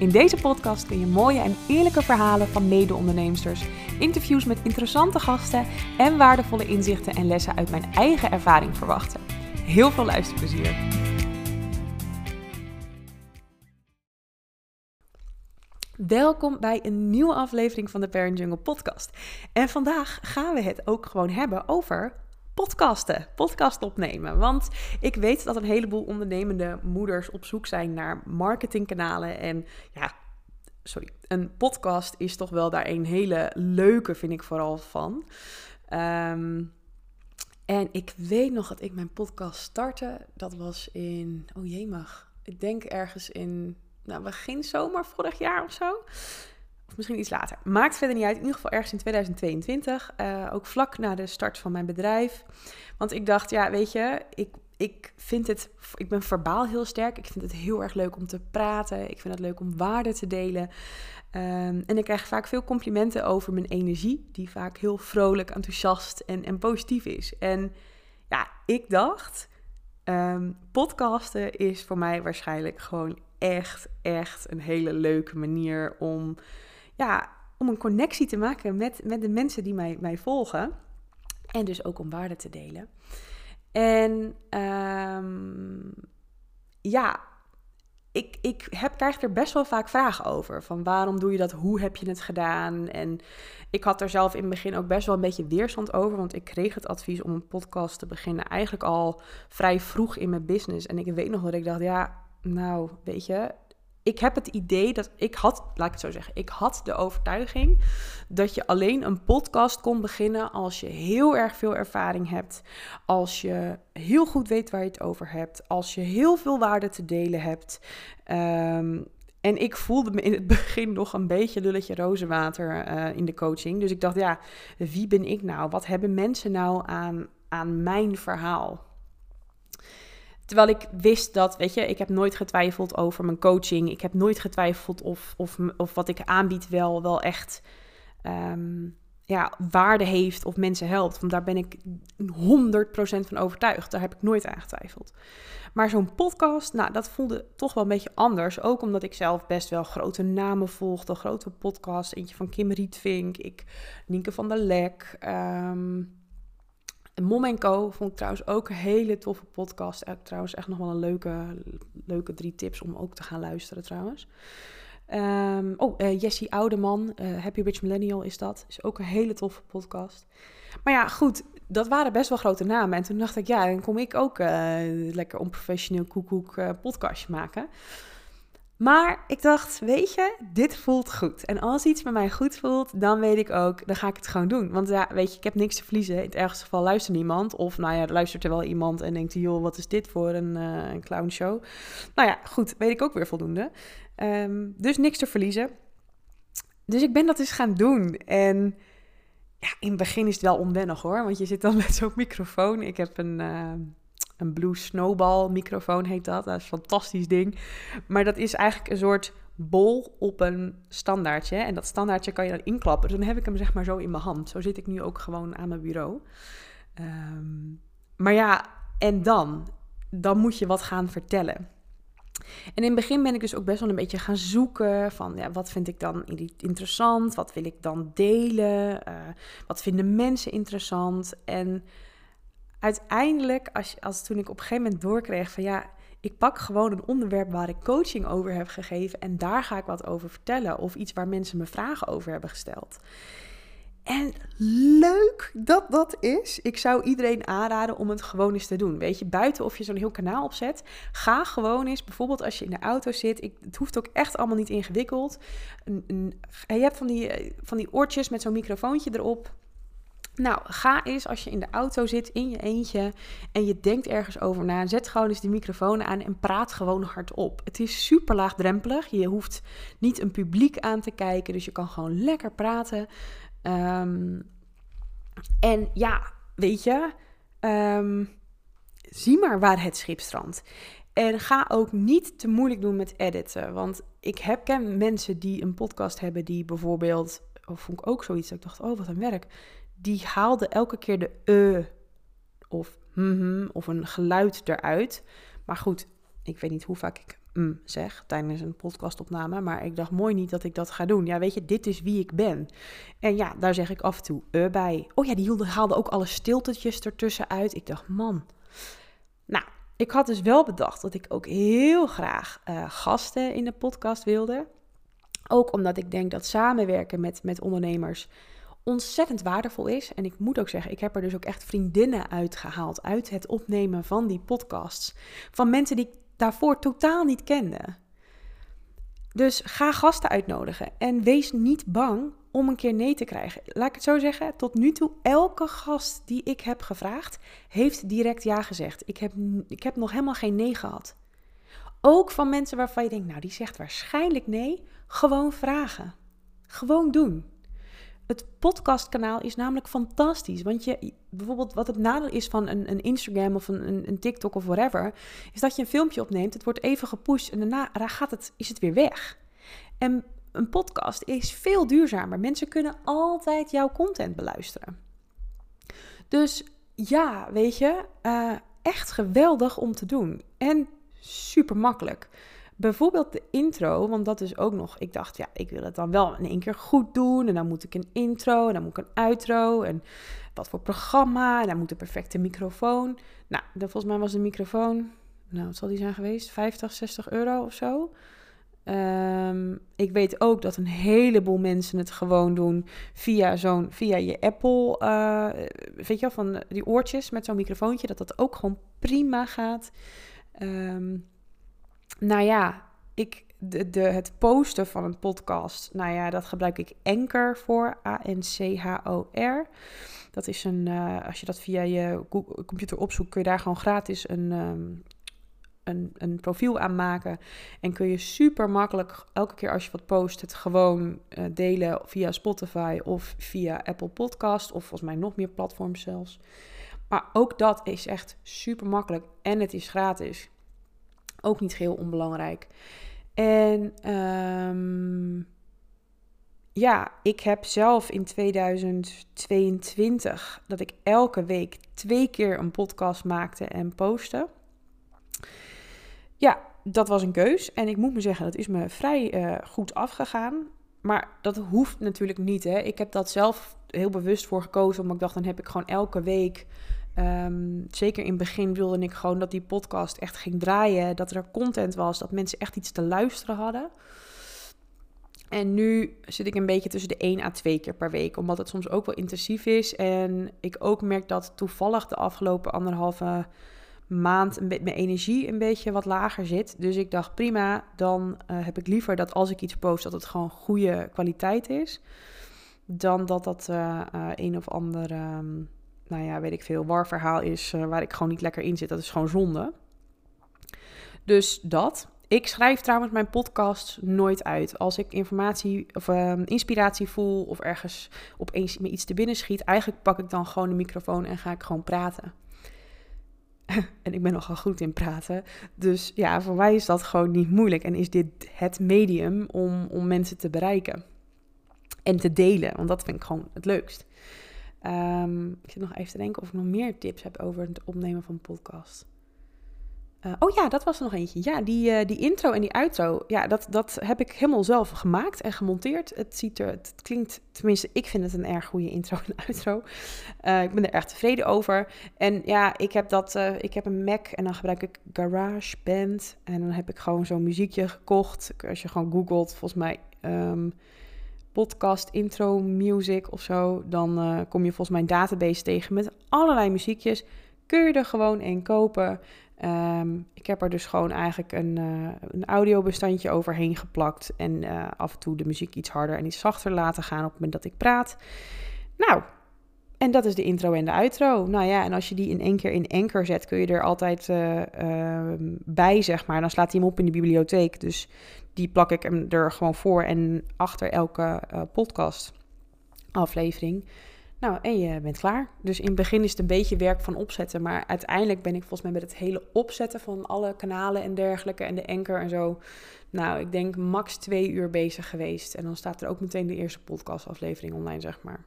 In deze podcast kun je mooie en eerlijke verhalen van mede-onderneemsters, interviews met interessante gasten en waardevolle inzichten en lessen uit mijn eigen ervaring verwachten. Heel veel luisterplezier! Welkom bij een nieuwe aflevering van de Parent Jungle podcast. En vandaag gaan we het ook gewoon hebben over podcasten, podcast opnemen. Want ik weet dat een heleboel ondernemende moeders op zoek zijn naar marketingkanalen. En ja, sorry, een podcast is toch wel daar een hele leuke, vind ik vooral van. Ehm, en ik weet nog dat ik mijn podcast startte. Dat was in, oh jee mag, ik denk ergens in, nou begin zomer vorig jaar of zo. Misschien iets later. Maakt verder niet uit. In ieder geval ergens in 2022. Uh, eh, ook vlak na de start van mijn bedrijf. Want ik dacht, ja, weet je, ik, ik vind het. Ik ben verbaal heel sterk. Ik vind het heel erg leuk om te praten. Ik vind het leuk om waarde te delen. Um, en ik krijg vaak veel complimenten over mijn energie. Die vaak heel vrolijk, enthousiast en, en positief is. En ja, ik dacht. Um, podcasten is voor mij waarschijnlijk gewoon echt, echt een hele leuke manier om ja, om een connectie te maken met, met de mensen die mij, mij volgen. En dus ook om waarde te delen. En um, ja, ik, ik heb, krijg er best wel vaak vragen over. Van waarom doe je dat? Hoe heb je het gedaan? En ik had er zelf in het begin ook best wel een beetje weerstand over. Want ik kreeg het advies om een podcast te beginnen eigenlijk al vrij vroeg in mijn business. En ik weet nog dat ik dacht, ja, nou, weet je, ik heb het idee dat ik had, laat ik het zo zeggen, ik had de overtuiging dat je alleen een podcast kon beginnen als je heel erg veel ervaring hebt, als je heel goed weet waar je het over hebt, als je heel veel waarde te delen hebt. Um, en ik voelde me in het begin nog een beetje lulletje rozenwater uh, in de coaching. Dus ik dacht, ja, wie ben ik nou? Wat hebben mensen nou aan, aan mijn verhaal? Terwijl ik wist dat, weet je, ik heb nooit getwijfeld over mijn coaching. Ik heb nooit getwijfeld of, of, of wat ik aanbied wel, wel echt ehm, ja, waarde heeft of mensen helpt. Want daar ben ik 100% van overtuigd. Daar heb ik nooit aan getwijfeld. Maar zo'n podcast, nou, dat voelde toch wel een beetje anders. Ook omdat ik zelf best wel grote namen volgde. Grote podcast, eentje van Kim Rietvink, ik, Nienke van der Lek... Um, Mom Co. vond ik trouwens ook een hele toffe podcast. Ook trouwens echt nog wel een leuke, leuke drie tips om ook te gaan luisteren trouwens. Um, oh, uh, Jessie Oudeman, uh, Happy Rich Millennial is dat. Is ook een hele toffe podcast. Maar ja, goed, dat waren best wel grote namen. En toen dacht ik, ja, dan kom ik ook uh, lekker onprofessioneel koekoek podcastje maken. Maar ik dacht, weet je, dit voelt goed. En als iets bij mij goed voelt, dan weet ik ook, dan ga ik het gewoon doen. Want ja, weet je, ik heb niks te verliezen. In het ergste geval luistert niemand. Of nou ja, luistert er wel iemand en denkt, joh, wat is dit voor een, uh, een clownshow? Nou ja, goed, weet ik ook weer voldoende. Um, dus niks te verliezen. Dus ik ben dat eens gaan doen. En ja, in het begin is het wel onwennig hoor. Want je zit dan met zo'n microfoon. Ik heb een... Uh, een Blue Snowball microfoon heet dat. Dat is een fantastisch ding. Maar dat is eigenlijk een soort bol op een standaardje. En dat standaardje kan je dan inklappen. Dus dan heb ik hem zeg maar zo in mijn hand. Zo zit ik nu ook gewoon aan mijn bureau. Um, maar ja, en dan? Dan moet je wat gaan vertellen. En in het begin ben ik dus ook best wel een beetje gaan zoeken van ja, wat vind ik dan interessant? Wat wil ik dan delen? Uh, wat vinden mensen interessant? En uiteindelijk, als, als toen ik op een gegeven moment doorkreeg van ja, ik pak gewoon een onderwerp waar ik coaching over heb gegeven en daar ga ik wat over vertellen. Of iets waar mensen me vragen over hebben gesteld. En leuk dat dat is. Ik zou iedereen aanraden om het gewoon eens te doen. Weet je, buiten of je zo'n heel kanaal opzet. Ga gewoon eens, bijvoorbeeld als je in de auto zit. Ik, het hoeft ook echt allemaal niet ingewikkeld. Je hebt van die, eh, van die oortjes met zo'n microfoontje erop. Nou, ga eens als je in de auto zit in je eentje en je denkt ergens over na. Zet gewoon eens die microfoon aan en praat gewoon hardop. Het is super laagdrempelig. Je hoeft niet een publiek aan te kijken, dus je kan gewoon lekker praten. Um, En ja, weet je, ehm, zie maar waar het schip strandt. En ga ook niet te moeilijk doen met editen. Want ik heb, ken mensen die een podcast hebben die bijvoorbeeld... Of vond ik ook zoiets dat ik dacht, oh wat een werk. Die haalde elke keer de e of mm of een geluid eruit. Maar goed, ik weet niet hoe vaak ik mm zeg tijdens een podcastopname. Maar ik dacht mooi niet dat ik dat ga doen. Ja, weet je, dit is wie ik ben. En ja, daar zeg ik af en toe uh bij. Oh ja, die haalde ook alle stiltetjes ertussen uit. Ik dacht, man. Nou, ik had dus wel bedacht dat ik ook heel graag uh, gasten in de podcast wilde. Ook omdat ik denk dat samenwerken met, met ondernemers ontzettend waardevol is. En ik moet ook zeggen, ik heb er dus ook echt vriendinnen uitgehaald uit het opnemen van die podcasts. Van mensen die ik daarvoor totaal niet kende. Dus ga gasten uitnodigen en wees niet bang om een keer nee te krijgen. Laat ik het zo zeggen, tot nu toe elke gast die ik heb gevraagd, heeft direct ja gezegd. Ik heb, ik heb nog helemaal geen nee gehad. Ook van mensen waarvan je denkt, nou die zegt waarschijnlijk nee, gewoon vragen. Gewoon doen. Het podcastkanaal is namelijk fantastisch. Want je, bijvoorbeeld, wat het nadeel is van een, een Instagram of een, een, TikTok of whatever, is dat je een filmpje opneemt, het wordt even gepusht en daarna gaat het, is het weer weg. En een podcast is veel duurzamer. Mensen kunnen altijd jouw content beluisteren. Dus ja, weet je, uh, echt geweldig om te doen. En super makkelijk. Bijvoorbeeld de intro, want dat is ook nog. Ik dacht, ja, ik wil het dan wel in één keer goed doen. En dan moet ik een intro en dan moet ik een outro. En wat voor programma. En dan moet een perfecte microfoon. Nou, volgens mij was de microfoon. Nou, wat zal die zijn geweest? 50, 60 euro of zo. Um, ik weet ook dat een heleboel mensen het gewoon doen via zo'n via je Apple, uh, weet je wel, van die oortjes met zo'n microfoontje, dat dat ook gewoon prima gaat. Um, nou ja, ik, de, de, het posten van een podcast, nou ja, dat gebruik ik Anchor voor, A-N-C-H-O-R. Dat is een, uh, als je dat via je computer opzoekt, kun je daar gewoon gratis een, um, een, een profiel aanmaken. En kun je super makkelijk elke keer als je wat post, het gewoon uh, delen via Spotify of via Apple Podcast. Of volgens mij nog meer platforms zelfs. Maar ook dat is echt super makkelijk en het is gratis. Ook niet heel onbelangrijk. En um, ja, ik heb zelf in 2022 dat ik elke week twee keer een podcast maakte en postte. Ja, dat was een keus. En ik moet me zeggen, dat is me vrij uh, goed afgegaan. Maar dat hoeft natuurlijk niet. Hè. Ik heb dat zelf heel bewust voor gekozen. Omdat ik dacht, dan heb ik gewoon elke week Um, zeker in het begin wilde ik gewoon dat die podcast echt ging draaien. Dat er content was, dat mensen echt iets te luisteren hadden. En nu zit ik een beetje tussen de 1 à 2 keer per week, omdat het soms ook wel intensief is. En ik ook merk dat toevallig de afgelopen anderhalve maand mijn energie een beetje wat lager zit. Dus ik dacht prima, dan uh, heb ik liever dat als ik iets post, dat het gewoon goede kwaliteit is. Dan dat dat uh, uh, een of ander um, nou ja, weet ik veel, warverhaal is uh, waar ik gewoon niet lekker in zit. Dat is gewoon zonde. Dus dat. Ik schrijf trouwens mijn podcast nooit uit. Als ik informatie of uh, inspiratie voel of ergens opeens me iets te binnen schiet, eigenlijk pak ik dan gewoon de microfoon en ga ik gewoon praten. en ik ben nogal goed in praten. Dus ja, voor mij is dat gewoon niet moeilijk. En is dit het medium om, om mensen te bereiken en te delen? Want dat vind ik gewoon het leukst. Um, ik zit nog even te denken of ik nog meer tips heb over het opnemen van podcast. Uh, oh ja, dat was er nog eentje. Ja, die, uh, die intro en die outro. Ja, dat, dat heb ik helemaal zelf gemaakt en gemonteerd. Het ziet er, het klinkt, tenminste, ik vind het een erg goede intro en outro. Uh, ik ben er erg tevreden over. En ja, ik heb dat, ik heb een Mac en dan gebruik ik GarageBand. En dan heb ik gewoon zo'n muziekje gekocht. Als je gewoon googelt, volgens mij. Um, podcast intro music of zo, dan uh, kom je volgens mij een database tegen met allerlei muziekjes. Kun je er gewoon één kopen. Um, ik heb er dus gewoon eigenlijk een, uh, een audiobestandje overheen geplakt. En uh, af en toe de muziek iets harder en iets zachter laten gaan op het moment dat ik praat. Nou, en dat is de intro en de outro. Nou ja, en als je die in één keer in Anchor zet, kun je er altijd uh, bij, zeg maar. Dan slaat hij hem op in de bibliotheek. Dus die plak ik hem er gewoon voor en achter elke uh, podcast aflevering. Nou, en je bent klaar. Dus in het begin is het een beetje werk van opzetten. Maar uiteindelijk ben ik volgens mij met het hele opzetten van alle kanalen en dergelijke. En de anker en zo. Nou, ik denk max twee uur bezig geweest. En dan staat er ook meteen de eerste podcastaflevering online, zeg maar.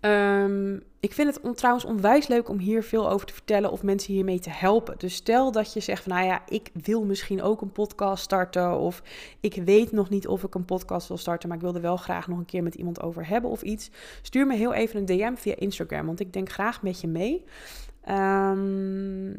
Um, ik vind het trouwens onwijs leuk om hier veel over te vertellen of mensen hiermee te helpen. Dus stel dat je zegt van nou ja, ik wil misschien ook een podcast starten of ik weet nog niet of ik een podcast wil starten, maar ik wil er wel graag nog een keer met iemand over hebben of iets. Stuur me heel even een DM via Instagram, want ik denk graag met je mee. Um,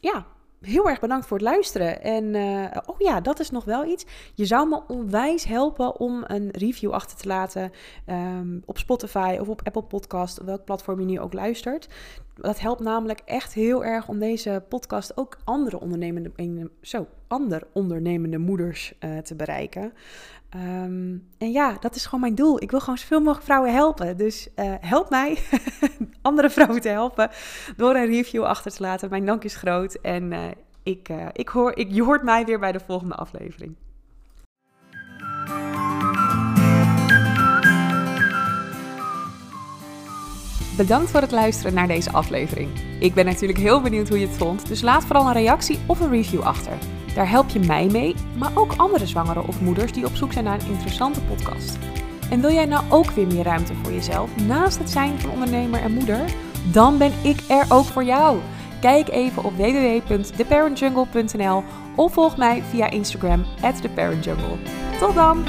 ja, heel erg bedankt voor het luisteren. En uh, oh ja, dat is nog wel iets. Je zou me onwijs helpen om een review achter te laten um, op Spotify of op Apple Podcast, welk platform je nu ook luistert. Dat helpt namelijk echt heel erg om deze podcast ook andere ondernemende, zo, ander ondernemende moeders uh, te bereiken. Um, en ja, dat is gewoon mijn doel. Ik wil gewoon zoveel mogelijk vrouwen helpen. Dus uh, help mij andere vrouwen te helpen door een review achter te laten. Mijn dank is groot en uh, ik, ik hoor, ik, je hoort mij weer bij de volgende aflevering. Bedankt voor het luisteren naar deze aflevering. Ik ben natuurlijk heel benieuwd hoe je het vond, dus laat vooral een reactie of een review achter. Daar help je mij mee, maar ook andere zwangeren of moeders die op zoek zijn naar een interessante podcast. En wil jij nou ook weer meer ruimte voor jezelf naast het zijn van ondernemer en moeder? Dan ben ik er ook voor jou. Kijk even op www.theparentjungle.nl of volg mij via Instagram theparentjungle. Tot dan!